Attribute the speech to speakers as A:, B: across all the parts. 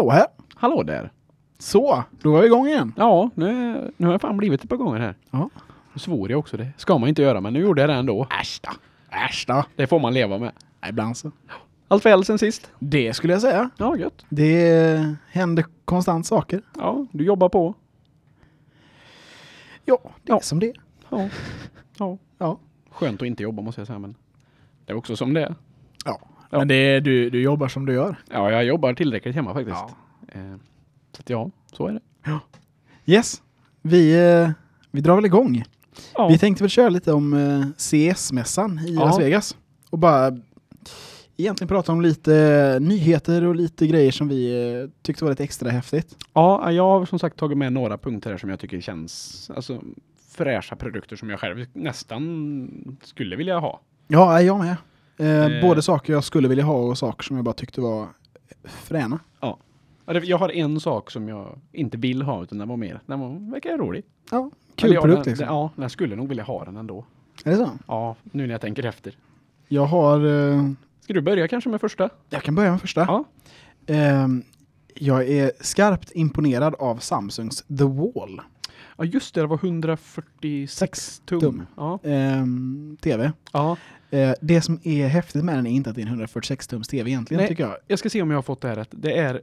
A: Hallå här!
B: Hallå där.
A: Så, då är vi igång igen.
B: Ja, nu, nu har jag fan blivit ett par gånger här.
A: Ja.
B: Nu svor jag också. Det ska man inte göra, men nu gjorde jag det ändå.
A: Äsch då. Äsch då.
B: Det får man leva med.
A: Ibland så.
B: Allt väl sen sist?
A: Det skulle jag säga.
B: Ja, gött.
A: Det händer konstant saker.
B: Ja, du jobbar på.
A: Ja, det är
B: Ja.
A: som det är.
B: Ja. Ja.
A: Ja.
B: Skönt att inte jobba måste jag säga, men det är också som det är.
A: ja.
B: Ja.
A: Men det är, du, du jobbar som du gör.
B: Ja, jag jobbar tillräckligt hemma faktiskt. Eh, så att ja, så är det.
A: Yes. Vi, eh, vi drar väl igång.
B: Ja.
A: Vi tänkte väl köra lite om eh, CS-mässan i
B: Ja.
A: Las Vegas. Och bara egentligen prata om lite nyheter och lite grejer som vi eh, tyckte var lite extra häftigt.
B: Ja, jag har som sagt tagit med några punkter här som jag tycker känns alltså, fräscha produkter som jag själv nästan skulle vilja ha.
A: Ja, jag med. Eh,
B: Eh.
A: Både saker jag skulle vilja ha och saker som jag bara tyckte var fräna.
B: Ja, Jag har en sak som jag inte vill ha utan den var mer, den var, verkar rolig.
A: Ja, kul
B: Eller ja,
A: produkt
B: den,
A: liksom.
B: Ja, jag skulle nog vilja ha den ändå.
A: Är det så?
B: Ja, nu när jag tänker efter.
A: Jag har... Eh,
B: Ska du börja kanske med första?
A: jag kan börja med första.
B: Ja.
A: Ehm, jag är skarpt imponerad av Samsungs The Wall.
B: Ja, just det, det var 146 tum.
A: tum.
B: Ja.
A: Ehm, TV.
B: ja.
A: Eh, det som är häftigt med den är inte att det är en 146-tums TV egentligen
B: Nej.
A: tycker jag.
B: Jag ska se om jag har fått det här rätt. Det är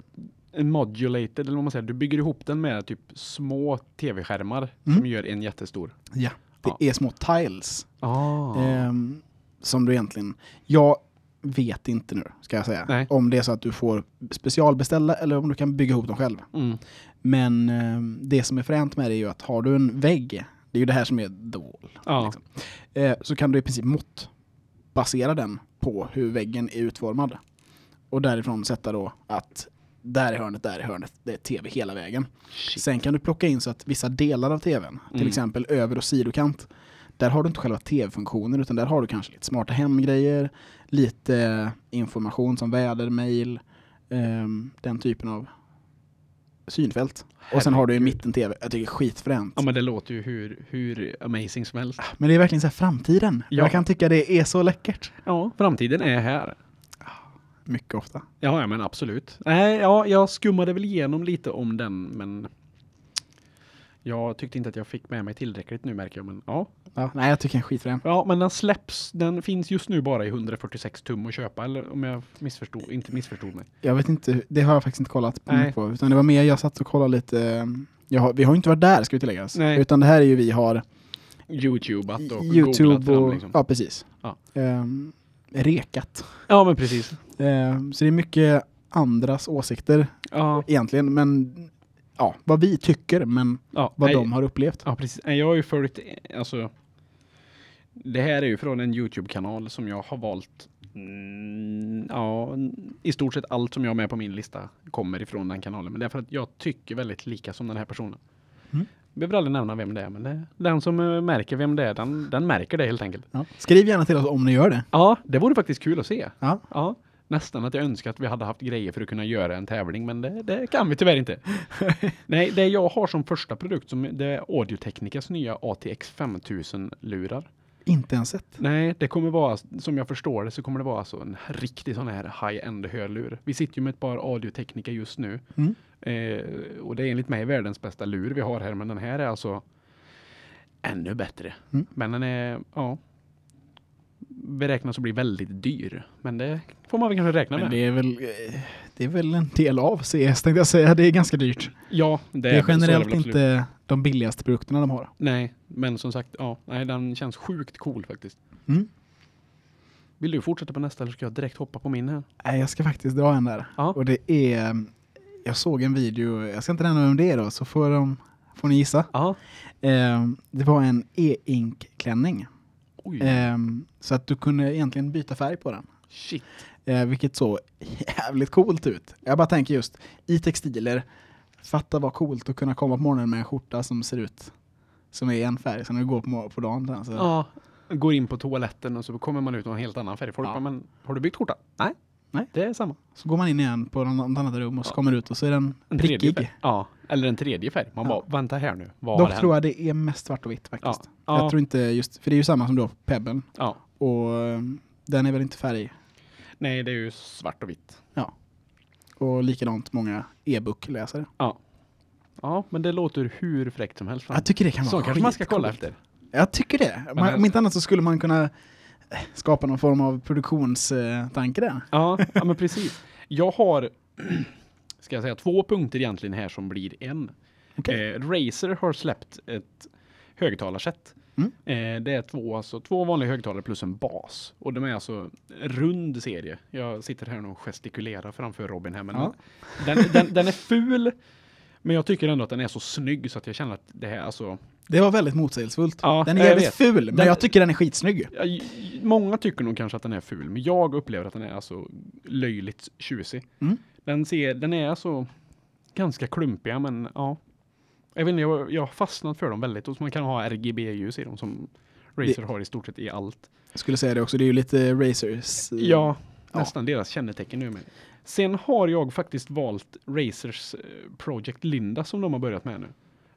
B: en modulated, eller vad man säger, du bygger ihop den med typ små tv-skärmar
A: Mm.
B: som gör en jättestor.
A: Ja. Det
B: Ja.
A: är små tiles.
B: Ah.
A: Ehm, som du egentligen... Jag vet inte nu, ska jag säga.
B: Nej.
A: Om det är så att du får specialbeställa eller om du kan bygga ihop dem själv.
B: Mm.
A: Men ehm, det som är fränt med det är ju att har du en vägg, det är ju det här som är the wall,
B: Ja.
A: liksom, eh, så kan du i princip måttbasera den på hur väggen är utformad. Och därifrån sätta då att där är hörnet, där är hörnet, det är tv hela vägen.
B: Shit.
A: Sen kan du plocka in så att vissa delar av tvn, till
B: Mm.
A: exempel över och sidokant, där har du inte själva tv-funktionen utan där har du kanske lite smarta hemgrejer, lite information som väder, mail, ehm, den typen av synfält. Och sen har du i
B: Herregud.
A: mitten tv, jag tycker det är skitfränt.
B: Ja men det låter ju hur, hur amazing som helst.
A: Men det är verkligen så här framtiden.
B: Ja.
A: Jag kan tycka det är så läckert.
B: Ja, framtiden är här.
A: Mycket ofta.
B: Ja, ja men absolut. Nej, ja, jag skummade väl igenom lite om den, men jag tyckte inte att jag fick med mig tillräckligt nu märker jag. Men ja,
A: Ja, nej, jag tycker den är skitfrän.
B: ja men den släpps. Den finns just nu bara i 146 tum att köpa, eller om jag missförstod, inte missförstod mig.
A: Jag vet inte, det har jag faktiskt inte kollat på,
B: Nej.
A: på utan det var mer jag satt och kollade lite. eh, har, vi har ju inte varit där ska vi tilläggas.
B: Nej.
A: Utan det här är ju vi har
B: Youtubat och googlat
A: Youtube
B: fram
A: och,
B: liksom.
A: ja precis.
B: Ja.
A: Ehm, rekat.
B: Ja, men precis.
A: Ehm, så det är mycket andras åsikter
B: Ja,
A: egentligen, men ja, vad vi tycker, men
B: ja,
A: vad
B: nej,
A: de har upplevt.
B: Ja, precis. Jag har ju följt, alltså. Det här är ju från en Youtube-kanal som jag har valt. Mm, ja, i stort sett allt som jag har med på min lista kommer ifrån den kanalen. Men det är för att jag tycker väldigt lika som den här personen.
A: Mm.
B: Jag behöver aldrig nämna vem det är, men det, den som eh, märker vem det är, den, den märker det helt enkelt.
A: Ja. Skriv gärna till oss om ni gör det.
B: Ja, det vore faktiskt kul att se.
A: Ja.
B: Ja, nästan att jag önskar att vi hade haft grejer för att kunna göra en tävling, men det, det kan vi tyvärr inte. Nej, det jag har som första produkt som det är Audio-Technicas nya ATX 5000-lurar.
A: Inte ens sett.
B: Nej, det kommer vara, som jag förstår det, så kommer det vara alltså en riktig sån här high-end hörlur. Vi sitter ju med ett par Audio-Technica just nu.
A: Mm.
B: Eh, och det är enligt mig världens bästa lur vi har här, men den här är alltså ännu bättre.
A: Mm.
B: Men den är, ja, beräknas att bli väldigt dyr. Men det får man väl kanske räkna
A: Men
B: med.
A: det är väl det är väl en del av CS tänkte jag säga. Det är ganska dyrt.
B: ja, det,
A: Det är generellt
B: absolut.
A: inte de billigaste produkterna de har.
B: Nej, men som sagt, ja, nej, den känns sjukt cool faktiskt.
A: Mm.
B: Vill du fortsätta på nästa eller ska jag direkt hoppa på min här?
A: Nej, jag ska faktiskt dra en där.
B: Ja.
A: Och det är, jag såg en video, jag ska inte nämna vem det är då, så får, de, får ni gissa. Eh, det var en e-ink-klänning.
B: Oj,
A: Eh, så att du kunde egentligen byta färg på den.
B: shit.
A: Eh, vilket såg jävligt coolt ut. Jag bara tänker just i textiler, fatta vad coolt att kunna komma på morgonen med en skjorta som ser ut som är en färg, sen när du går på, på dagen. sen Så,
B: Ja, går in på toaletten och så kommer man ut med en helt annan färg. Folk
A: Ja.
B: bara, men har du byggt skjorta? Nej.
A: Nej.
B: Det är samma.
A: så går man in igen på något annat rum och så
B: Ja.
A: kommer ut och så är den prickig.
B: Ja, eller en tredje färg. Man
A: Ja.
B: bara, vänta här nu. Vad
A: Dock tror jag det är mest svart och vitt faktiskt.
B: Ja.
A: Jag tror inte just, för det är ju samma som då Pebben.
B: Ja.
A: Och eh, den är väl inte färg.
B: Nej, det är ju svart och vitt.
A: Ja. Och likadant många e-bookläsare.
B: Ja, men det låter hur fräckt som helst.
A: Jag tycker det kan
B: Så
A: vara
B: kanske man ska kolla efter.
A: Jag tycker det. Man, om inte annat så skulle man kunna eh, skapa någon form av produktionstanke där.
B: Ja, ja men precis. Jag har, ska jag säga, två punkter egentligen här som blir en.
A: Okej.
B: Eh, Razer har släppt ett högtalarset.
A: Mm.
B: Eh, det är två, alltså, två vanliga högtalare plus en bas. Och de är alltså rund serie. Jag sitter här och gestikulerar framför Robin här. Men
A: Ja.
B: den, den, den är ful. Men jag tycker ändå att den är så snygg så att jag känner att det här alltså.
A: Det var väldigt motsägelsefullt.
B: Ja,
A: den är jävligt ful, men
B: Den-
A: jag tycker den är skitsnygg.
B: Många tycker nog kanske att den är ful, men jag upplever att den är alltså löjligt tjusig.
A: Mm.
B: Den, ser, den är alltså ganska klumpiga, men ja. Jag vet inte, jag, jag har fastnat för dem väldigt. Och man kan ha RGB-ljus i dem som Razer har i stort sett i allt.
A: Jag skulle säga det också, det är ju lite Razers. eh,
B: Ja,
A: Ja.
B: nästan deras kännetecken nu med. Sen har jag faktiskt valt Razers eh, Project Linda som de har börjat med nu.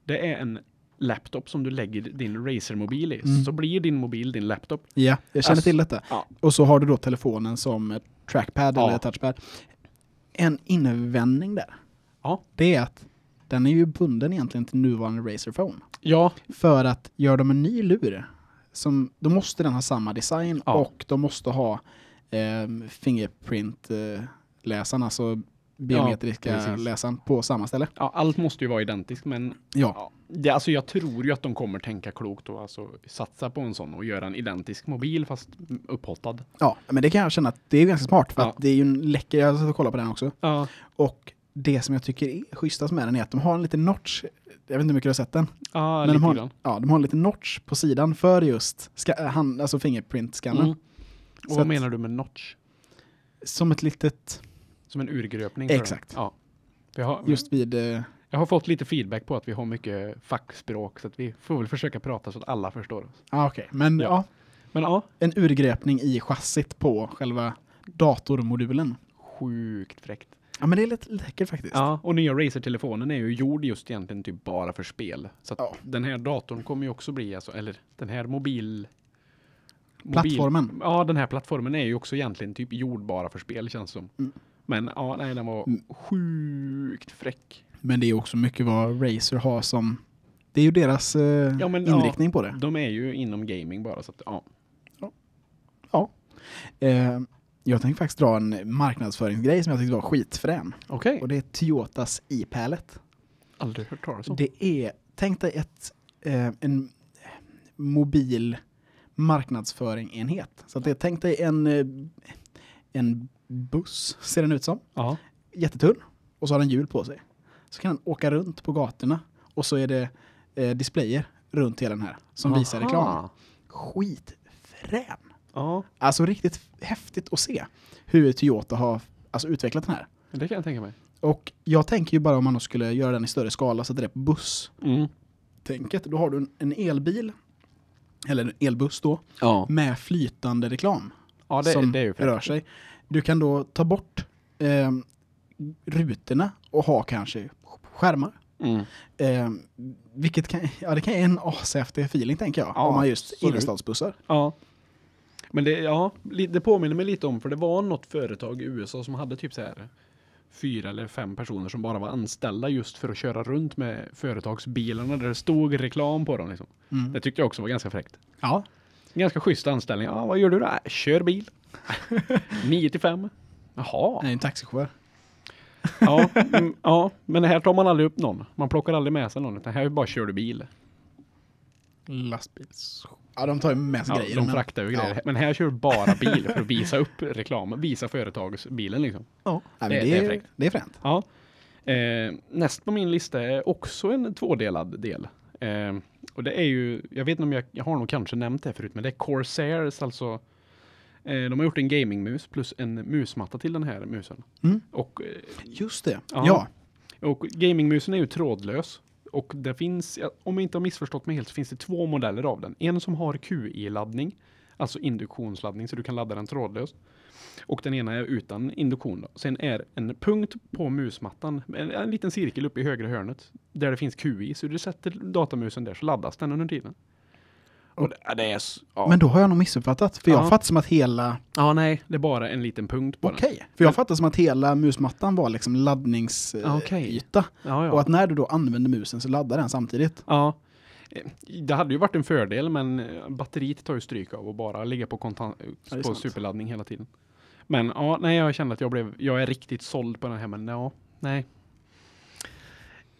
B: Det är en laptop som du lägger din Razer-mobil i.
A: Mm.
B: Så blir din mobil din laptop.
A: Ja, jag känner
B: Alltså,
A: till detta.
B: ja.
A: Och så har du då telefonen som trackpad
B: Ja.
A: eller touchpad. En invändning där,
B: Ja.
A: det är att den är ju bunden egentligen till nuvarande Razer Phone.
B: Ja,
A: För att gör de en ny lur, som, då måste den ha samma design
B: Ja.
A: och de måste ha eh, Fingerprint-läsaren, alltså biometriska
B: precis.
A: läsaren på samma ställe.
B: Ja, allt måste ju vara identiskt, men
A: Ja,
B: ja, det, alltså jag tror ju att de kommer tänka klokt och alltså satsa på en sån och göra en identisk mobil fast upphottad.
A: ja, men det kan jag känna att det är ganska smart för
B: Ja.
A: att det är ju en läcker, jag har och på den också.
B: Ja,
A: Och det som jag tycker är schysstast med den är att de har en liten notch, jag vet inte hur mycket du har sett den,
B: ja
A: men de har,
B: grann.
A: ja, de har en liten notch på sidan för just ska, hand, alltså fingerprint-scannen.
B: Mm. Och
A: Så
B: vad
A: att-
B: menar du med notch?
A: Som ett litet,
B: Som en urgröpning?
A: Exakt.
B: Ja. Har,
A: just vid, eh,
B: jag har fått lite feedback på att vi har mycket fackspråk så att vi får väl försöka prata så att alla förstår oss.
A: ja okej, men
B: Ja.
A: ja.
B: Men ja,
A: en urgröpning i chassit på själva datormodulen.
B: sjukt fräckt.
A: Ja men det är lite läckert faktiskt.
B: Ja, och nya Razer-telefonen är ju gjord just egentligen typ bara för spel. Så
A: Ja.
B: den här datorn kommer ju också bli, alltså, eller den här mobil... mobil-
A: Plattformen.
B: Ja, den här plattformen är ju också egentligen typ gjord bara för spel känns som.
A: Mm.
B: Men ja, nej, den var
A: Mm.
B: sjukt fräck.
A: Men det är också mycket vad Razer har som, det är ju deras eh,
B: Ja, men,
A: inriktning på det.
B: De är ju inom gaming bara så att ja.
A: Eh, jag tänkte faktiskt dra en marknadsföringsgrej som jag tyckte var skitfrän.
B: Okej.
A: Och det är Toyotas e-pallet.
B: Aldrig hört talas om.
A: Det är, tänk dig ett, eh, en mobil marknadsföringenhet. Så att det, tänk dig en, eh, en buss, ser den ut som.
B: Ja.
A: Jättetunn. Och så har den hjul på sig. Så kan den åka runt på gatorna. Och så är det eh, displayer runt hela den här som visar reklam.
B: Aha.
A: Skitfrän!
B: Ja,
A: Alltså riktigt häftigt att se hur Toyota har alltså, utvecklat den här.
B: det kan jag tänka mig.
A: Och jag tänker ju bara om man skulle göra den i större skala, så att det är på buss.
B: Mm.
A: tänket. Då har du en, en elbil, eller en elbuss då,
B: Ja.
A: med flytande reklam
B: Ja, det,
A: som
B: det är
A: rör sig. Du kan då ta bort eh, rutorna och ha kanske skärmar.
B: Mm.
A: Eh, vilket kan, ja, det kan ge en ashäftig feeling tänker jag,
B: Ja,
A: om man just innerstadsbussar.
B: Ja. Men det, ja, det påminner mig lite om, för det var något företag i USA som hade typ så här fyra eller fem personer som bara var anställda just för att köra runt med företagsbilarna där det stod reklam på dem. Liksom.
A: Mm.
B: Det tyckte jag också var ganska fräckt.
A: Ja,
B: Ganska schysst anställning. Ja, vad gör du då? Kör bil. 9 till 5. Jaha.
A: nej, en taxichaufför.
B: Ja, mm, ja, men här tar man aldrig upp någon. Man plockar aldrig med sig någon, utan här bara kör du bil.
A: Lastbils... Ja, de tar ju med sig
B: Ja,
A: grejer.
B: de
A: men-
B: fraktar ju
A: ja.
B: grejer. Men här kör du bara bil för att visa upp reklam. Visa företagsbilen liksom.
A: Ja,
B: Det-
A: det,
B: det är
A: är,
B: fräckt.
A: det är fränt.
B: Ja. Eh, näst på min lista är också en tvådelad del. Eh, och det är ju, jag vet inte om jag, jag har nog kanske nämnt det förut, men det är Corsairs, alltså. Eh, de har gjort en gamingmus plus en musmatta till den här musen.
A: Mm.
B: Och, eh,
A: Just det.
B: Ja.
A: Ja.
B: och gamingmusen är ju trådlös. Och det finns, om jag inte har missförstått mig helt, så finns det två modeller av den. En som har QI-laddning, alltså induktionsladdning, så du kan ladda den trådlöst. Och den ena är utan induktion. Då. Sen är en punkt på musmattan, en, en liten cirkel uppe i högra hörnet, där det finns QI. Så du sätter datamusen där så laddas den under tiden. Och det, är... Ja.
A: Men då har jag nog missuppfattat. För jag
B: Ja.
A: fattar som att hela...
B: ja, nej, det är bara en liten punkt på
A: Okej. För jag fattar som att hela musmattan var liksom laddningsyta. Yta
B: den. Ja, ja.
A: Och att när du då använder musen så laddar den samtidigt.
B: Ja. Eh, Det hade ju varit en fördel men eh, batteriet tar ju stryk av och bara ligga på, kontan- på superladdning hela tiden. Men ja, nej jag kände att jag blev, jag är riktigt såld på den här men ja, nej.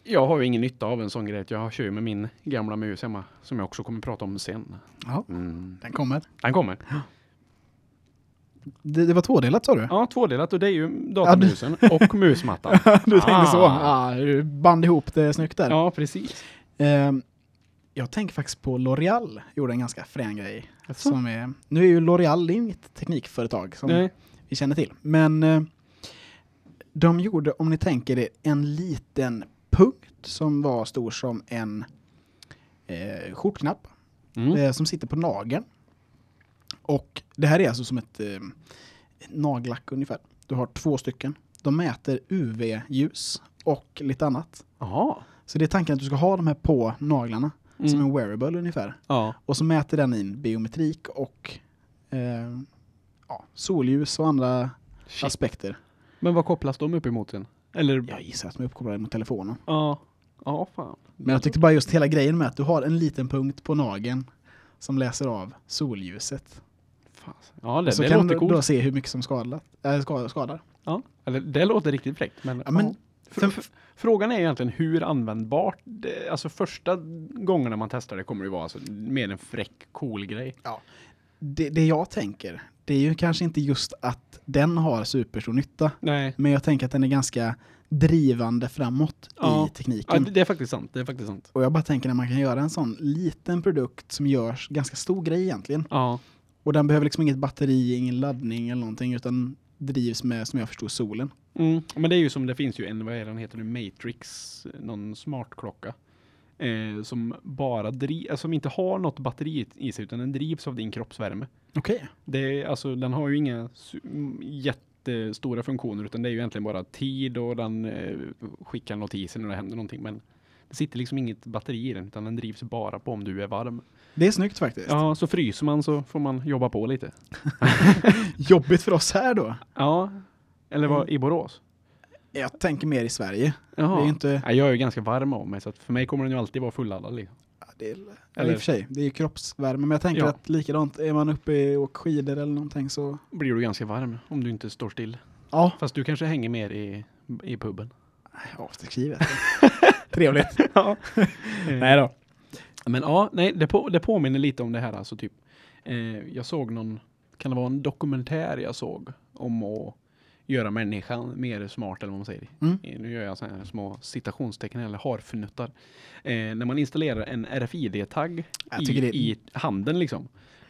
B: Jag har ju ingen nytta av en sån grej. Jag kör ju med min gamla mus hemma som jag också kommer prata om sen.
A: Ja,
B: Mm.
A: den kommer.
B: Den kommer.
A: Det, det var tvådelat sa du?
B: Ja, tvådelat och det är ju datamusen och musmattan.
A: du tänkte
B: Ah.
A: så? Ja, du band ihop det snyggt där.
B: Ja, precis.
A: Ehm, jag tänker faktiskt på L'Oreal. Gjorde en ganska frän grej. Som är, nu är ju L'Oreal inget teknikföretag som
B: Nej.
A: Vi känner till. Men eh, de gjorde, om ni tänker er, en liten punkt som var stor som en eh, skjortknapp
B: Mm.
A: eh, som sitter på nageln. Och det här är alltså som ett eh, nagellack ungefär. Du har två stycken. De mäter UV-ljus och lite annat.
B: Jaha.
A: Så det är tanken att du ska ha de här på naglarna som
B: Mm.
A: en wearable ungefär.
B: Ja.
A: Och så mäter den in biometrik och eh, ja, solljus och andra
B: Shit.
A: aspekter.
B: Men vad kopplas de upp emot sen? Eller?
A: Jag gissar att de är uppkopplade mot telefonen.
B: Ja. Ja, fan.
A: Men jag tyckte bara just hela grejen med att du har en liten punkt på nageln som läser av solljuset.
B: Fan. Ja, det,
A: så
B: det
A: kan
B: låter
A: du
B: coolt.
A: då se hur mycket som skadar. Äh, skadar, skadar.
B: Ja, eller det låter riktigt fräckt. Men,
A: Ja, men-
B: ja. Fr- f- Frågan är egentligen hur användbart, det, alltså första gångerna man testar det kommer det vara alltså mer en fräck, cool grej.
A: Det, det jag tänker, det är ju kanske inte just att den har superstor nytta.
B: Nej.
A: Men jag tänker att den är ganska drivande framåt
B: Ja.
A: i
B: Ja,
A: tekniken.
B: det det är faktiskt sant. Det är faktiskt sant.
A: Och jag bara tänker när man kan göra en sån liten produkt som görs ganska stor grej egentligen.
B: Ja.
A: Och den behöver liksom inget batteri, ingen laddning eller någonting utan drivs med, som jag förstår, solen.
B: Mm. Men det är ju som det finns ju en, vad är den heter nu, Matrix, någon smartklocka. Eh, som bara driv, alltså, som inte har något batteri i sig utan den drivs av din kroppsvärme.
A: Okej.
B: Det är, alltså, den har ju inga mm, jättestora funktioner utan det är ju egentligen bara tid och den eh, skickar notiser när det händer någonting. Men det sitter liksom inget batteri i den utan den drivs bara på om du är varm.
A: Det är snyggt faktiskt.
B: Ja, så fryser man så får man jobba på lite.
A: Jobbigt för oss här då.
B: Ja, eller vad, i Borås?
A: Jag tänker mer i Sverige.
B: Jaha.
A: Det är inte...
B: Ja, jag är ju ganska varm av mig så för mig kommer den ju alltid vara fulladdad. Liksom.
A: Ja, det är,
B: Eller-.
A: I och för sig, det är ju kroppsvärme. Men jag tänker
B: Ja.
A: att likadant, är man uppe och åker skidor eller någonting så...
B: Blir du ganska varm om du inte står still.
A: Ja,
B: Fast du kanske hänger mer i, i puben.
A: avstickskrivet. Trevligt.
B: Ja.
A: Nej då.
B: Men ja, nej, det, på, det påminner lite om det här alltså typ. Eh, jag såg någon, kan det vara en dokumentär jag såg om att göra människan mer smart eller vad man säger.
A: Mm.
B: Eh, Nu gör jag sådana här små citationstecken eller harfnuttar. Eh, när man installerar en RFID-tagg i,
A: det-
B: i handen liksom.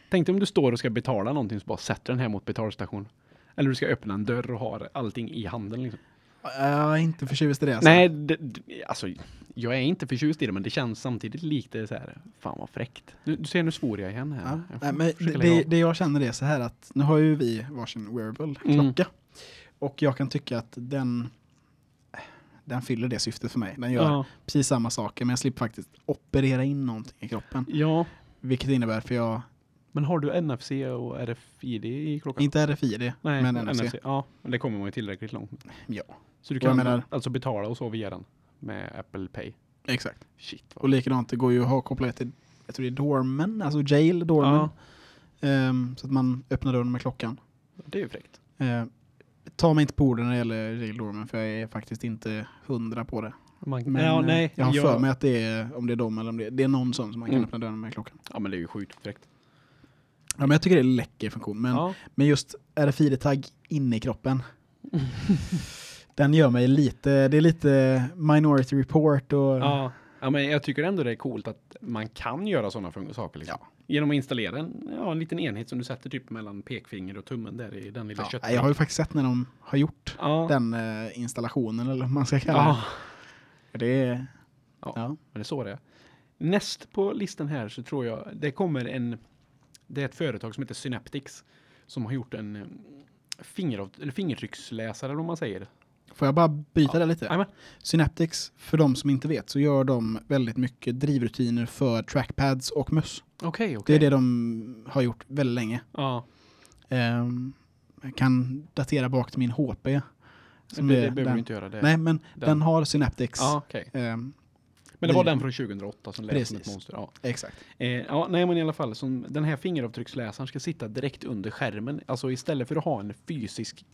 B: Tänk dig om du står och ska betala någonting så bara sätter den här mot betalstation. Eller du ska öppna en dörr och har allting i handen liksom.
A: Jag är inte förtjust i det. Alltså.
B: Nej, det, alltså jag är inte förtjust i det men det känns samtidigt lite så här, fan vad fräckt. Du, du ser nu svor jag igen här.
A: Ja.
B: Jag
A: Nej, men det, det jag känner är så här att nu har ju vi varsin wearable
B: Mm.
A: Och jag kan tycka att den den fyller det syftet för mig. Den gör
B: ja.
A: precis samma saker men jag slipper faktiskt operera in någonting i kroppen.
B: ja,
A: Vilket innebär för jag,
B: men har du NFC och RFID i klockan?
A: inte RFID,
B: Nej,
A: men NFC.
B: Ja, men det kommer man ju tillräckligt långt. med.
A: Ja,
B: Så du kan
A: menar-
B: alltså betala och så via den med Apple Pay.
A: exakt.
B: Shit.
A: Och likadant, det går ju att ha kopplat till, jag tror det är Dorman, alltså jail Dorman.
B: ja,
A: Ehm, så att man öppnar dörren med klockan.
B: det är ju fräckt.
A: Uh, ta mig inte på orden när det gäller jail Dorman för jag är faktiskt inte hundra på det.
B: Man,
A: Men
B: ja, nej,
A: jag har för mig att det är, om det är dem eller om det är, det är någon sån som man kan
B: Mm.
A: öppna dörren med klockan.
B: Ja, men det är ju sjukt fräckt.
A: Ja, men jag tycker det är en läcker funktion. Men,
B: ja.
A: men just RFID-tagg inne i kroppen. den gör mig lite, det är lite Minority Report och
B: Ja. Ja, men jag tycker ändå det är coolt att man kan göra sådana saker. Liksom. Genom att installera en, ja, en liten enhet som du sätter typ mellan pekfinger och tummen där i den lilla
A: Ja,
B: köttbiten.
A: jag har ju faktiskt sett när de har gjort
B: ja.
A: den eh, installationen eller vad man ska kalla
B: ja,
A: det. Det är,
B: Ja.
A: ja.
B: men det är så det är. Näst på listan här så tror jag det kommer en, det är ett företag som heter Synaptics som har gjort en eh, fingeravt- eller fingertrycksläsare vad man säger.
A: Får jag bara byta
B: Ja.
A: det lite?
B: Jajamän.
A: Synaptics, för de som inte vet, så gör de väldigt mycket drivrutiner för trackpads och möss.
B: Okej,
A: Det
B: okej.
A: är det de har gjort väldigt länge.
B: Ja,
A: Ehm, jag kan datera bak till min HP. som
B: det, det behöver
A: den-
B: du inte göra. Det.
A: Nej, men den,
B: den-
A: har Synaptics.
B: Ja, okej.
A: Ehm,
B: Men det var den från 2008 som lät som ett monster. Ja.
A: exakt.
B: Eh, ja, nej men i alla fall, som den här fingeravtrycksläsaren ska sitta direkt under skärmen. Alltså istället för att ha en fysisk,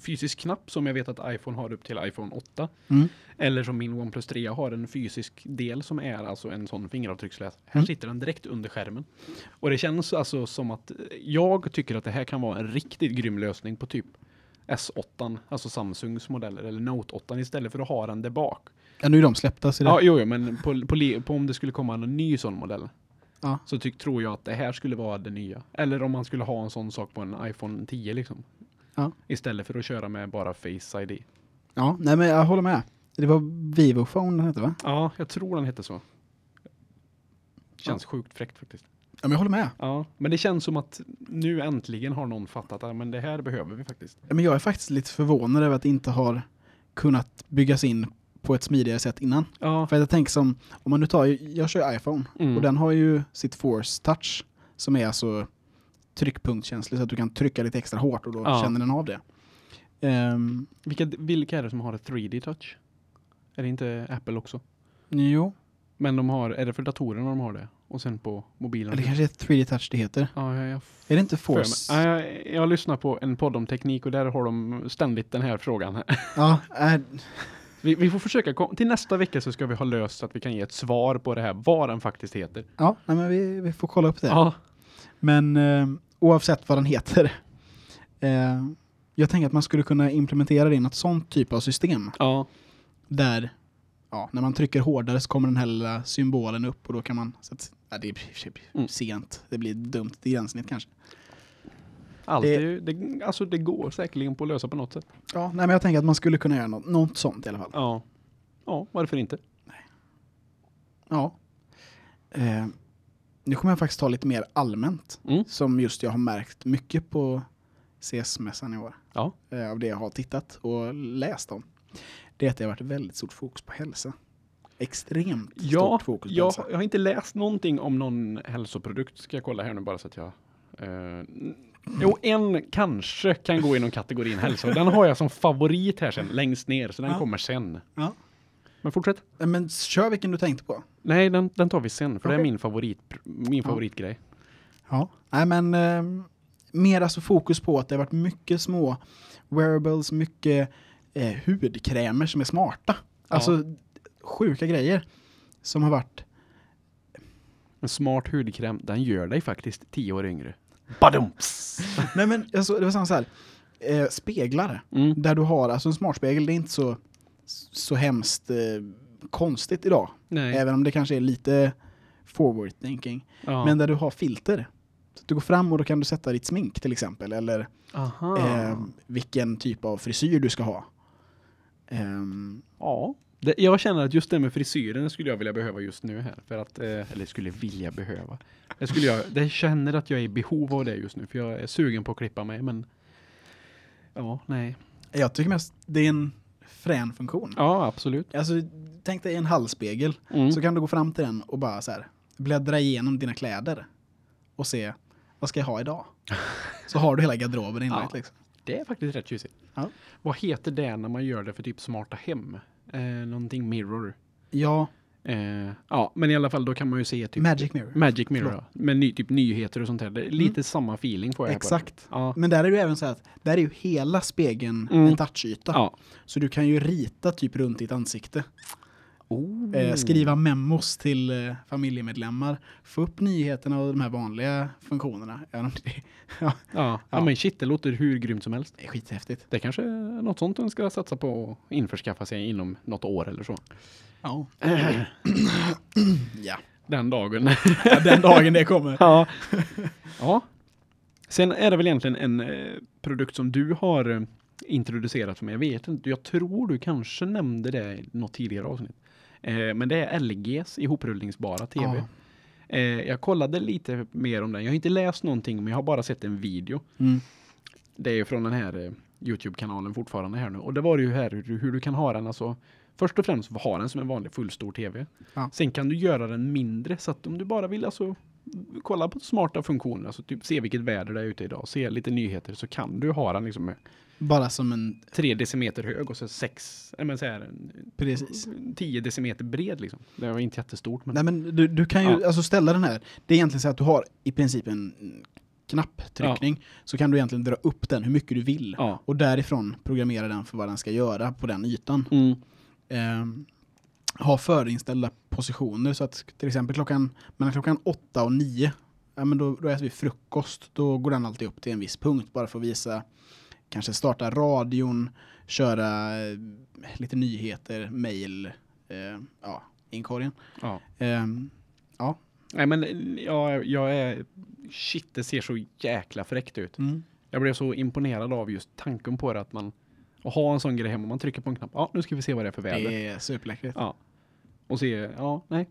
B: fysisk knapp som jag vet att iPhone har upp till iPhone 8.
A: Mm.
B: Eller som min OnePlus 3 har en fysisk del som är alltså en sån fingeravtrycksläsare. Här
A: Mm.
B: sitter den direkt under skärmen. Och det känns alltså som att eh, jag tycker att det här kan vara en riktigt grym lösning på typ S8, alltså Samsungs modeller, eller Note 8 istället för att ha den där bak.
A: Ja, nu är de släppta. Så det,
B: Ja, jo, jo, men på, på, på om det skulle komma en ny sån modell.
A: Ja.
B: Så tyck, tror jag att det här skulle vara det nya. Eller om man skulle ha en sån sak på en iPhone 10 liksom.
A: Ja.
B: Istället för att köra med bara Face ID.
A: ja, nej men jag håller med. Det var Vivo Phone den hette va?
B: Ja, jag tror den hette så. Känns sjukt fräckt faktiskt.
A: Ja, men jag håller med.
B: Ja, men det känns som att nu äntligen har någon fattat att men det här behöver vi faktiskt.
A: Ja, Men jag är faktiskt lite förvånad över att det inte har kunnat byggas in på ett smidigare sätt innan.
B: Ja,
A: För jag tänker som, om man nu tar, jag kör iPhone
B: mm.
A: och den har ju sitt Force Touch som är alltså tryckpunktskänslig så att du kan trycka lite extra hårt och då
B: Ja.
A: känner den av det. Ehm,
B: vilka, vilka är det som har ett 3D touch? Är det inte Apple också?
A: jo,
B: Men de har, är det för datorerna de har det? Och sen på mobilen?
A: eller kanske är 3D Touch det heter.
B: Ja, jag, jag
A: Är det inte. Force?
B: Ja, jag, jag lyssnar på en podd om teknik och där har de ständigt den här frågan.
A: Ja, äh,
B: Vi, vi får försöka, till nästa vecka så ska vi ha löst så att vi kan ge ett svar på det här, vad den faktiskt heter.
A: ja nej, men vi, vi får kolla upp det.
B: Ja,
A: Men eh, oavsett vad den heter. Eh, jag tänker att man skulle kunna implementera det i något sånt typ av system.
B: ja,
A: Där ja, när man trycker hårdare så kommer den här lilla symbolen upp och då kan man... Så att, ja, det sig
B: Mm.
A: sent. Det blir dumt i gränssnitt kanske.
B: allt
A: Det-
B: ju, det, alltså det går säkerligen på att lösa på något sätt.
A: Ja, nej, men jag tänker att man skulle kunna göra något, något sånt i alla fall.
B: Ja, ja varför inte?
A: Ja. Eh, nu kommer jag faktiskt ta lite mer allmänt.
B: Mm.
A: Som just jag har märkt mycket på CS-mässan i år.
B: Ja.
A: Eh, av det jag har tittat och läst om. Det är att det har varit väldigt stort fokus på hälsa. Extremt
B: Ja,
A: stort fokus på
B: jag,
A: hälsa.
B: jag har inte läst någonting om någon hälsoprodukt. Ska jag kolla här nu bara så att jag... eh, jo, en kanske kan gå inom kategorin hälsa. Den har jag som favorit här sen, längst ner, så den
A: Ja.
B: kommer sen.
A: Ja.
B: Men fortsätt.
A: Eh, Men kör vilken du tänkte på.
B: Nej, den, den tar vi sen, för det är min favorit, min
A: Ja.
B: favoritgrej.
A: Ja. Nej men eh, mer alltså fokus på att det har varit mycket små wearables, mycket eh, hudkrämer som är smarta. Alltså sjuka grejer som har varit
B: En smart hudkräm, den gör dig faktiskt tio år yngre. Badums!
A: Nej men alltså, det var samma så här. Eh, speglar.
B: Mm.
A: Där du har, alltså en smartspegel, det är inte så, så hemskt eh, konstigt idag.
B: Nej.
A: Även om det kanske är lite forward thinking.
B: Ja.
A: Men där du har filter. Så att du går fram och då kan du sätta ditt smink till exempel. Eller eh, vilken typ av frisyr du ska ha. Ehm,
B: Ja. Det, jag känner att just det med frisyren skulle jag vilja behöva just nu här. För att, eh, eller skulle vilja behöva. Det skulle jag, det känner att jag är i behov av det just nu. För jag är sugen på att klippa mig, men... Ja, nej.
A: jag tycker mest det är en frän funktion.
B: Ja, absolut.
A: Alltså, tänk dig en halsspegel.
B: Mm.
A: Så kan du gå fram till den och bara så här, bläddra igenom dina kläder och se vad ska jag ha idag? Så har du hela garderoben inlagt
B: Ja.
A: liksom.
B: Det är faktiskt rätt tjusigt.
A: Ja.
B: Vad heter det när man gör det för typ smarta hem? Eh, någonting mirror.
A: Ja,
B: Eh, ja, men i alla fall då kan man ju se typ
A: Magic Mirror.
B: Magic Mirror, ja. med ny, typ nyheter och sånt där. Är lite samma feeling får jag.
A: Exakt.
B: Ja.
A: Men där är det ju även så att där är ju hela spegeln
B: Mm.
A: en touchyta.
B: Ja.
A: Så du kan ju rita typ runt ditt ansikte.
B: Oh.
A: Eh, skriva memos till eh, familjemedlemmar. Få upp nyheterna och de här vanliga funktionerna. Ja,
B: Ja. ja,
A: Ja.
B: men shit, det låter hur grymt som helst.
A: det är skithäftigt.
B: Det kanske är något sånt de ska satsa på att införskaffa sig inom något år eller så.
A: Ja. ja.
B: Den dagen.
A: Den dagen det kommer.
B: ja. ja. Sen är det väl egentligen en eh, produkt som du har introducerat för mig. Jag vet inte, jag tror du kanske nämnde det i något tidigare avsnitt. Eh, men det är LGs ihoprullningsbara TV.
A: Ja.
B: Eh, jag kollade lite mer om den. Jag har inte läst någonting, men jag har bara sett en video.
A: Mm.
B: Det är från den här eh, Youtube-kanalen fortfarande här nu. Och det var ju här hur, hur du kan ha den alltså. Först och främst ha den som en vanlig fullstor TV.
A: Ja.
B: Sen kan du göra den mindre så att om du bara vill alltså kolla på smarta funktioner, alltså typ se vilket väder det är ute idag, se lite nyheter så kan du ha den liksom med
A: Bara som en,
B: tre decimeter hög och så sex, men så här,
A: precis.
B: 10 decimeter bred liksom. Det var inte jättestort men
A: Nej men du, du kan ju
B: Ja.
A: alltså ställa den här, det är egentligen så att du har i princip en knapptryckning, så kan du egentligen dra upp den hur mycket du vill.
B: ja.
A: Och därifrån programmera den för vad den ska göra på den ytan.
B: Mm.
A: Ehm, ha förinställda positioner så att till exempel klockan, mellan klockan åtta och nio, ja, men då, då äter vi frukost. Då går den alltid upp till en viss punkt bara för att visa, kanske starta radion, köra eh, lite nyheter, mail, eh, ja, inkorgen.
B: ja.
A: Ehm,
B: Nej men ja, jag är, shit det ser så jäkla fräckt ut.
A: mm.
B: Jag blev så imponerad av just tanken på det att man, att ha en sån grej hemma, man trycker på en knapp, ja nu ska vi se vad det är för väder.
A: Det är superläckert.
B: Ja. Och se, ja, nej.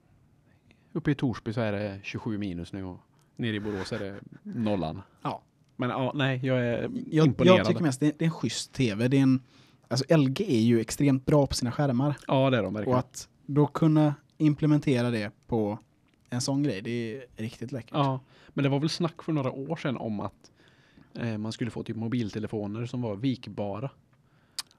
B: Uppe i Torsby så är det 27 minus nu och nere i Borås är det nollan.
A: Ja.
B: Men ja, nej, jag är
A: Jag,
B: imponerad.
A: jag tycker mest det är, det är en schysst tv. Det är en, alltså LG är ju extremt bra på sina skärmar.
B: Ja, det är de
A: Och
B: verkligen.
A: att då kunna implementera det på en sån grej, det är riktigt läckert.
B: Ja, men det var väl snack för några år sedan om att eh, man skulle få typ mobiltelefoner som var vikbara.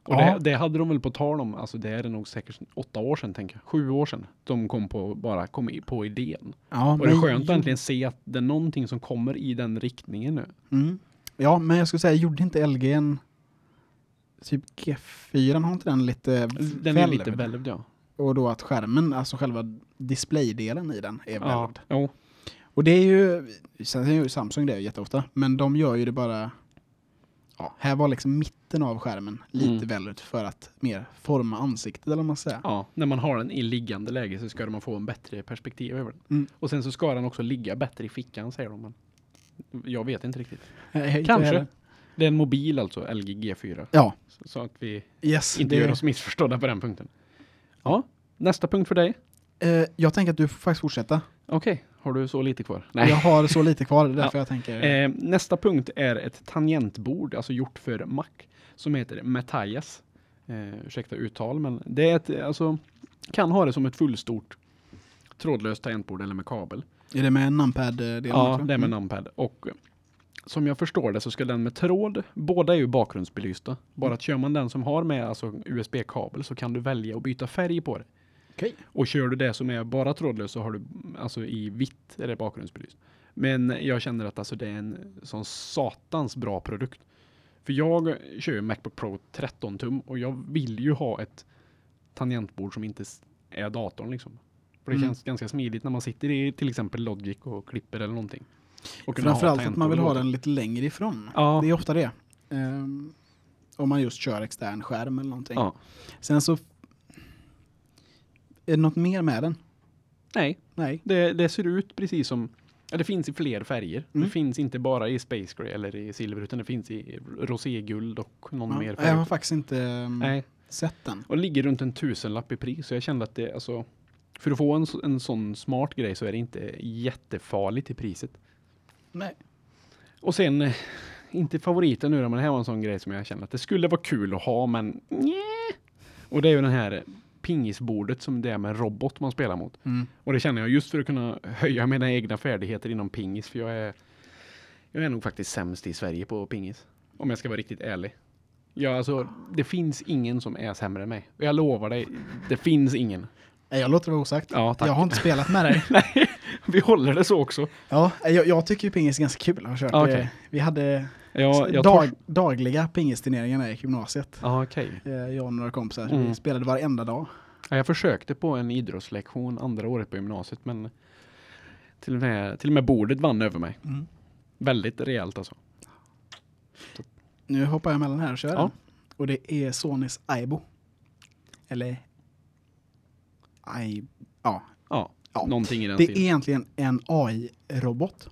B: Och
A: Ja.
B: det, det hade de väl på tal om, alltså det är det nog säkert åtta år sedan, tänker jag. Sju år sedan. De kom på, bara kom på idén.
A: Ja,
B: Och det är skönt att äntligen se att det är någonting som kommer i den riktningen nu.
A: Mm. Ja, men jag skulle säga, gjorde inte LG en typ G4 har inte den lite
B: Den är lite välvd, ja.
A: Och då att skärmen, alltså själva displaydelen i den är
B: Ja,
A: välvd.
B: jo.
A: Och det är ju, sen är ju Samsung det jätteofta, men de gör ju det bara Ja, här var liksom mitten av skärmen lite
B: Mm.
A: väldigt för att mer forma ansiktet eller vad man säger.
B: Ja, när man har den i liggande läge så ska man få en bättre perspektiv över den.
A: Mm.
B: Och sen så ska den också ligga bättre i fickan säger de. Men jag vet inte riktigt.
A: Inte
B: Kanske.
A: heller.
B: Det är en mobil alltså, LG G4.
A: Ja,
B: Så, så att vi
A: yes.
B: inte
A: det,
B: gör oss missförstådda på den punkten. Ja, nästa punkt för dig.
A: eh, jag tänker att du får faktiskt fortsätta.
B: Okej, har du så lite kvar?
A: Jag har så lite kvar, det är därför jag tänker.
B: Eh, nästa punkt är ett tangentbord, alltså gjort för Mac, som heter Matthias. Eh, ursäkta uttal, men det är ett, alltså, kan ha det som ett fullstort trådlöst tangentbord eller med kabel.
A: är det med numpad-delen
B: Ja,
A: också?
B: det är med
A: Mm.
B: numpad. Och eh, som jag förstår det så ska den med tråd, båda är ju bakgrundsbelysta. Bara att kör man den som har med alltså USB-kabel så kan du välja att byta färg på det.
A: Okej.
B: Och kör du det som är bara trådlöst så har du alltså i vitt är det bakgrundsbelyst. Men jag känner att alltså det är en sån satans bra produkt. För jag kör ju Macbook Pro 13 tum och jag vill ju ha ett tangentbord som inte är datorn liksom. För det
A: Mm.
B: känns ganska smidigt när man sitter i till exempel Logic och klipper eller någonting. Och
A: Framförallt att man vill ha den lite längre ifrån.
B: Ja.
A: Det är ofta det. Ehm, om man just kör extern skärm eller någonting.
B: Ja.
A: Sen så... Är det något mer med den?
B: Nej,
A: Nej.
B: det, det ser ut precis som ja, det finns i fler färger.
A: Mm.
B: Det finns inte bara i Space Gray eller i silver utan det finns i roséguld och någon
A: Ja,
B: mer
A: jag
B: färg.
A: har faktiskt inte um,
B: Nej,
A: sett den.
B: och ligger runt en tusenlapp i pris. Så jag kände att det, alltså, för att få en, en sån smart grej så är det inte jättefarligt i priset.
A: Nej.
B: Och sen, eh, inte favoriten nu men det här var en sån grej som jag kände att det skulle vara kul att ha, men nja. Och det är ju den här pingisbordet som det är med robot man spelar mot.
A: Mm.
B: Och det känner jag just för att kunna höja mina egna färdigheter inom pingis, för jag är, jag är nog faktiskt sämst i Sverige på pingis. Om jag ska vara riktigt ärlig. Ja, alltså, det finns ingen som är sämre än mig. Och jag lovar dig, det finns ingen.
A: Nej, Jag låter det vara osagt.
B: Ja, tack.
A: Jag har inte spelat med dig.
B: Nej, vi håller det så också.
A: ja, jag, jag tycker ju pingis är ganska kul att ha kört. Eh, Vi hade
B: Ja, jag
A: dag,
B: tar...
A: dagliga pingisturneringar när jag gick i gymnasiet.
B: Ja, okej.
A: Eh, Jag och några kompisar.
B: Mm.
A: Vi spelade varenda dag.
B: Ja, jag försökte på en idrottslektion andra året på gymnasiet, men till och med, till och med bordet vann över mig. Väldigt rejält alltså.
A: Nu hoppar jag mellan här och kör.
B: Ja.
A: Och det är Sonys Aibo. Eller... Ai... Ja.
B: Ja,
A: Ja.
B: någonting i den
A: Det är
B: stilen.
A: egentligen en AI-robot.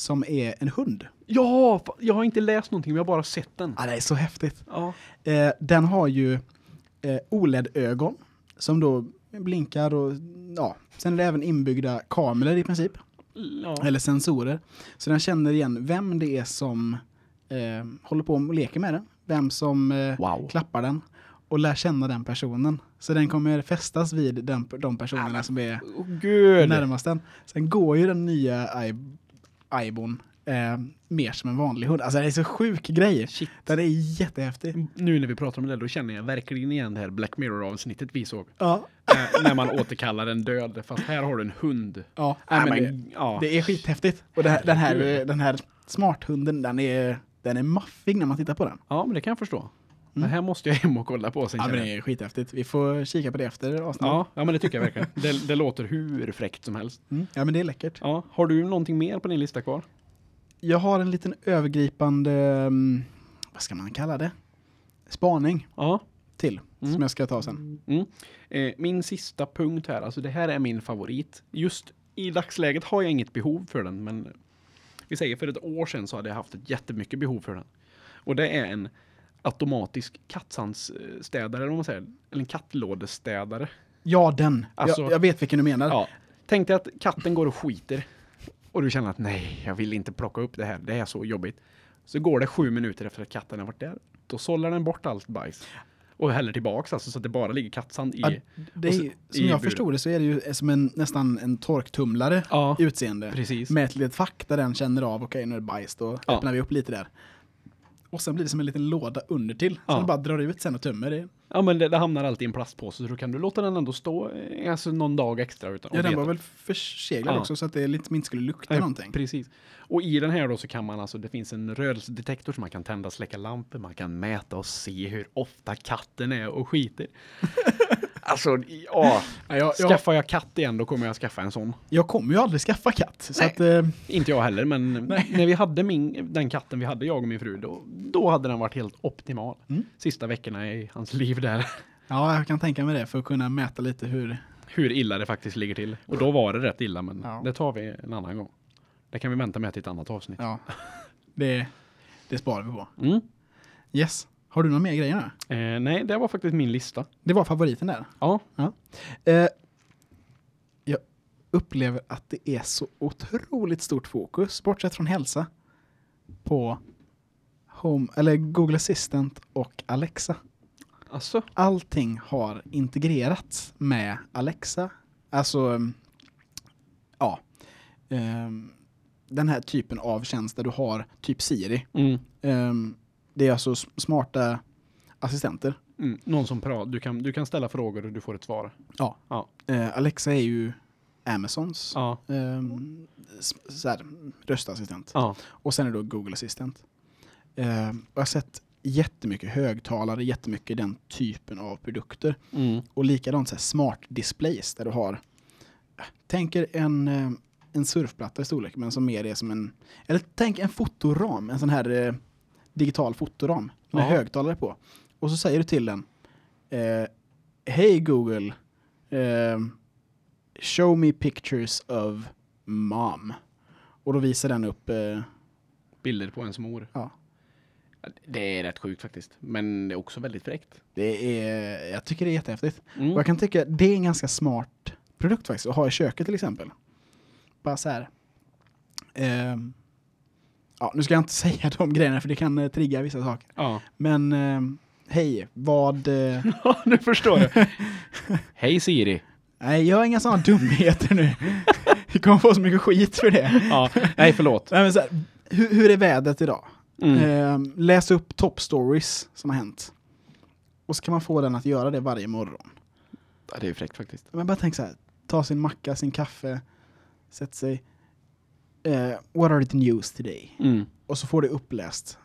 A: Som är en hund.
B: Ja, jag har inte läst någonting, men jag har bara sett den.
A: Ja, det är så häftigt.
B: Ja.
A: Eh, den har ju eh, OLED-ögon. Som då blinkar och ja. Sen är det även inbyggda kameror i princip.
B: ja.
A: Eller sensorer. Så den känner igen vem det är som eh, håller på och leker med den. Vem som eh,
B: Wow.
A: klappar den. och lär känna den personen. Så den kommer fästas vid den, de personerna som är
B: gud!
A: närmast den. Sen går ju den nya Aibon eh, mer som en vanlig hund. Alltså det är så sjuk grej.
B: Shit.
A: Den är jättehäftig.
B: Nu när vi pratar om det, då känner jag verkligen igen det här Black Mirror-avsnittet vi såg.
A: Ja,
B: Eh, när man återkallar en död, fast här har du en hund.
A: ja.
B: Nej, men
A: det,
B: ja.
A: det är skithäftigt. Och det den, här, den här smarthunden, den är, den är maffig när man tittar på den.
B: ja, men det kan jag förstå. Det här måste jag hem och kolla på sen.
A: Ja, men det är skithäftigt. Vi får kika på det efter avsnittet.
B: ja, ja, men det tycker jag verkligen. Det, det låter hur fräckt som helst.
A: Mm. ja, men det är läckert.
B: Ja, har du någonting mer på din lista kvar?
A: Jag har en liten övergripande, mm, vad ska man kalla det? Spaning
B: Ja.
A: till,
B: Mm.
A: som jag ska ta sen.
B: Mm. Eh, min sista punkt här, alltså det här är min favorit. Just i dagsläget har jag inget behov för den, men vi säger för ett år sedan så hade jag haft ett jättemycket behov för den. Och det är en automatisk kattsandsstädare, vad man säger, eller en kattlådestädare.
A: Ja, den.
B: Alltså-
A: jag, jag vet vilken du menar.
B: Ja. Tänk dig att katten går och skiter och du känner att nej, jag vill inte plocka upp det här, det är så jobbigt. Så går det sju minuter efter att katten har varit där, då sållar den bort allt bajs. Och häller tillbaks alltså så att det bara ligger kattsand i.
A: Ja, det är,
B: så-
A: som
B: i
A: jag
B: buren.
A: förstod det så är det ju som en, nästan en torktumlare
B: Ja,
A: utseende.
B: precis.
A: Med ett litet fack där den känner av, okej nu är det bajs, då
B: Ja.
A: öppnar vi upp lite där. Och sen blir det som en liten låda under till så
B: Ja.
A: den bara drar ut sen och tömmer det.
B: Ja men det, det hamnar alltid i en plastpåse så då kan du låta den ändå stå eh, alltså någon dag extra utan
A: Ja, den var väl förseglad
B: Ja.
A: också så att det lite, inte skulle lukta
B: Nej,
A: någonting.
B: Precis. Och i den här då så kan man alltså, det finns en rörelsedetektor så man kan tända och släcka lampor, man kan mäta och se hur ofta katten är och skiter. alltså, ja.
A: Ja, jag, jag,
B: Skaffar jag katt igen då kommer jag skaffa en sån.
A: jag kommer ju aldrig skaffa katt.
B: Nej.
A: att, eh,
B: Inte jag heller, men när vi hade min, den katten vi hade, jag och min fru, då, då hade den varit helt optimal.
A: Mm.
B: Sista veckorna i hans liv där.
A: ja, jag kan tänka mig det för att kunna mäta lite hur...
B: hur illa det faktiskt ligger till. Och då var det rätt illa, men
A: Ja.
B: det tar vi en annan gång. Det kan vi vänta med till ett annat avsnitt.
A: Ja, det, det sparar vi på.
B: Mm.
A: Yes. Har du några mer grejer nu?
B: Eh, nej, det var faktiskt min lista.
A: Det var favoriten där.
B: Ja,
A: Eh, jag upplever att det är så otroligt stort fokus, bortsett från hälsa, på Home, eller Google Assistant och Alexa.
B: alltså.
A: Allting har integrerats med Alexa. Alltså, um, ja. ehm, den här typen av tjänst där du har typ Siri.
B: Mm.
A: Ehm, det är alltså smarta assistenter.
B: Mm. Någon som pratar, du kan, du kan ställa frågor och du får ett svar.
A: Ja.
B: Ja.
A: Eh, Alexa är ju Amazons
B: Ja,
A: s- så här, röstassistent.
B: ja.
A: Och sen är det då Google Assistant. Ehm, och jag har sett jättemycket högtalare, jättemycket den typen av produkter.
B: Mm.
A: Och likadant så här smart displays där du har, tänker en, eh, en surfplatta i storlek men som mer är som en, eller tänk en fotoram, en sån här eh, digital fotoram med
B: Ja.
A: högtalare på. Och så säger du till den, eh, hej Google, eh, show me pictures of mom. Och då visar den upp, eh,
B: Bilder på ens mor.
A: ja,
B: Det är rätt sjukt faktiskt. Men det är också väldigt fräckt.
A: det är, jag tycker det är jättehäftigt.
B: Mm.
A: Och jag kan tycka det är en ganska smart produkt faktiskt att ha i köket till exempel. Bara så här. ehm, ja, nu ska jag inte säga de grejerna för det kan eh, trigga vissa saker.
B: Ja,
A: Men ehm, hej, vad... eh,
B: nu förstår jag. Hej Siri.
A: nej, gör inga sådana dumheter nu. Vi kommer få så mycket skit för det.
B: Ja, nej förlåt.
A: Nej, men så här, hur, hur är vädret idag?
B: Mm.
A: Ehm, läs upp top stories som har hänt. Och så kan man få den att göra det varje morgon.
B: Ja, det är fräckt faktiskt.
A: Men bara tänk så här, ta sin macka, sin kaffe, sätt sig. Eh, what are the news today?
B: Mm.
A: Och så får det uppläst.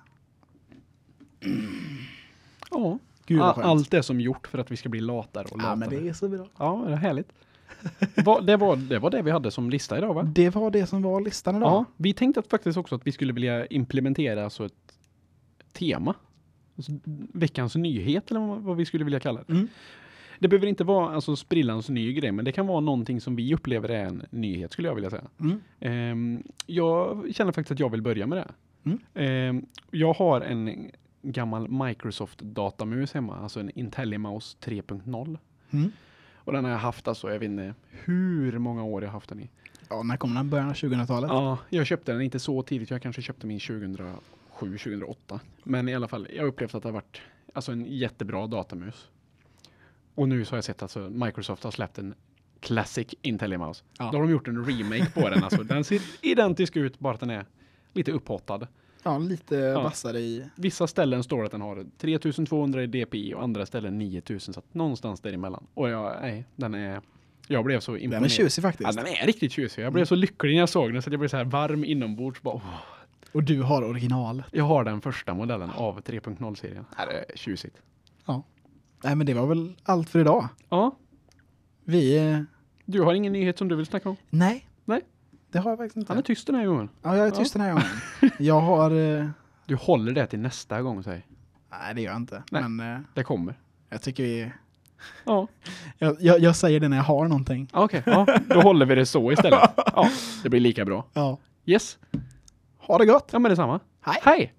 B: Ja,
A: Gud vad skönt.
B: allt det som gjort för att vi ska bli latare och latare.
A: ja, men det är så bra.
B: Ja, det är härligt. Va, det, var, det var det vi hade som lista idag va?
A: Det var det som var listan idag.
B: Ja, vi tänkte att faktiskt också att vi skulle vilja implementera alltså ett tema. Alltså, veckans nyhet eller vad, vad vi skulle vilja kalla det.
A: Mm.
B: Det behöver inte vara alltså sprillans ny grej, men det kan vara någonting som vi upplever är en nyhet skulle jag vilja säga.
A: Mm.
B: Ehm, jag känner faktiskt att jag vill börja med det.
A: Mm.
B: Ehm, jag har en gammal Microsoft datamus hemma, alltså en IntelliMouse 3.0.
A: Mm.
B: Och den har jag haft alltså, jag vet inte hur många år jag har haft den i.
A: Ja, när kom den? Början av 2000-talet?
B: Ja, jag köpte den inte så tidigt. Jag kanske köpte min 2007, 2008. Men i alla fall, jag har upplevt att det har varit alltså en jättebra datamus. Och nu så har jag sett att alltså, Microsoft har släppt en Classic IntelliMouse.
A: Ja.
B: Då har de gjort en remake på den. Alltså, den ser identisk ut, bara att den är lite upphottad.
A: Ja, lite vassare i...
B: Vissa ställen står att den har 3200 i DPI och andra ställen 9000. Så att någonstans däremellan. Och jag, nej, den är... Jag blev så imponerad.
A: Den är tjusig
B: Ja,
A: faktiskt.
B: den är riktigt tjusig. Jag blev så lycklig när jag såg den så att jag blev så här varm inombords. Bara, åh.
A: Och du har original.
B: Jag har den första modellen av 3.0-serien. Det är tjusigt.
A: Nej, men det var väl allt för idag.
B: Ja,
A: Vi... eh,
B: du har ingen nyhet som du vill snacka om?
A: Nej.
B: Nej.
A: Det har jag faktiskt inte.
B: Han är tyst den här gången.
A: Ja, jag är tyst den här gången. Jag har... eh,
B: Du håller det till nästa gång, säg.
A: Nej, det gör jag inte.
B: Nej.
A: Men eh,
B: Det kommer.
A: jag tycker vi...
B: Ja,
A: Jag, jag, jag säger det när jag har någonting.
B: okej. Ja, då håller vi det så istället. Ja, det blir lika bra.
A: Ja.
B: Yes.
A: Ha det gott!
B: Ja, men detsamma.
A: Hej.
B: Hej!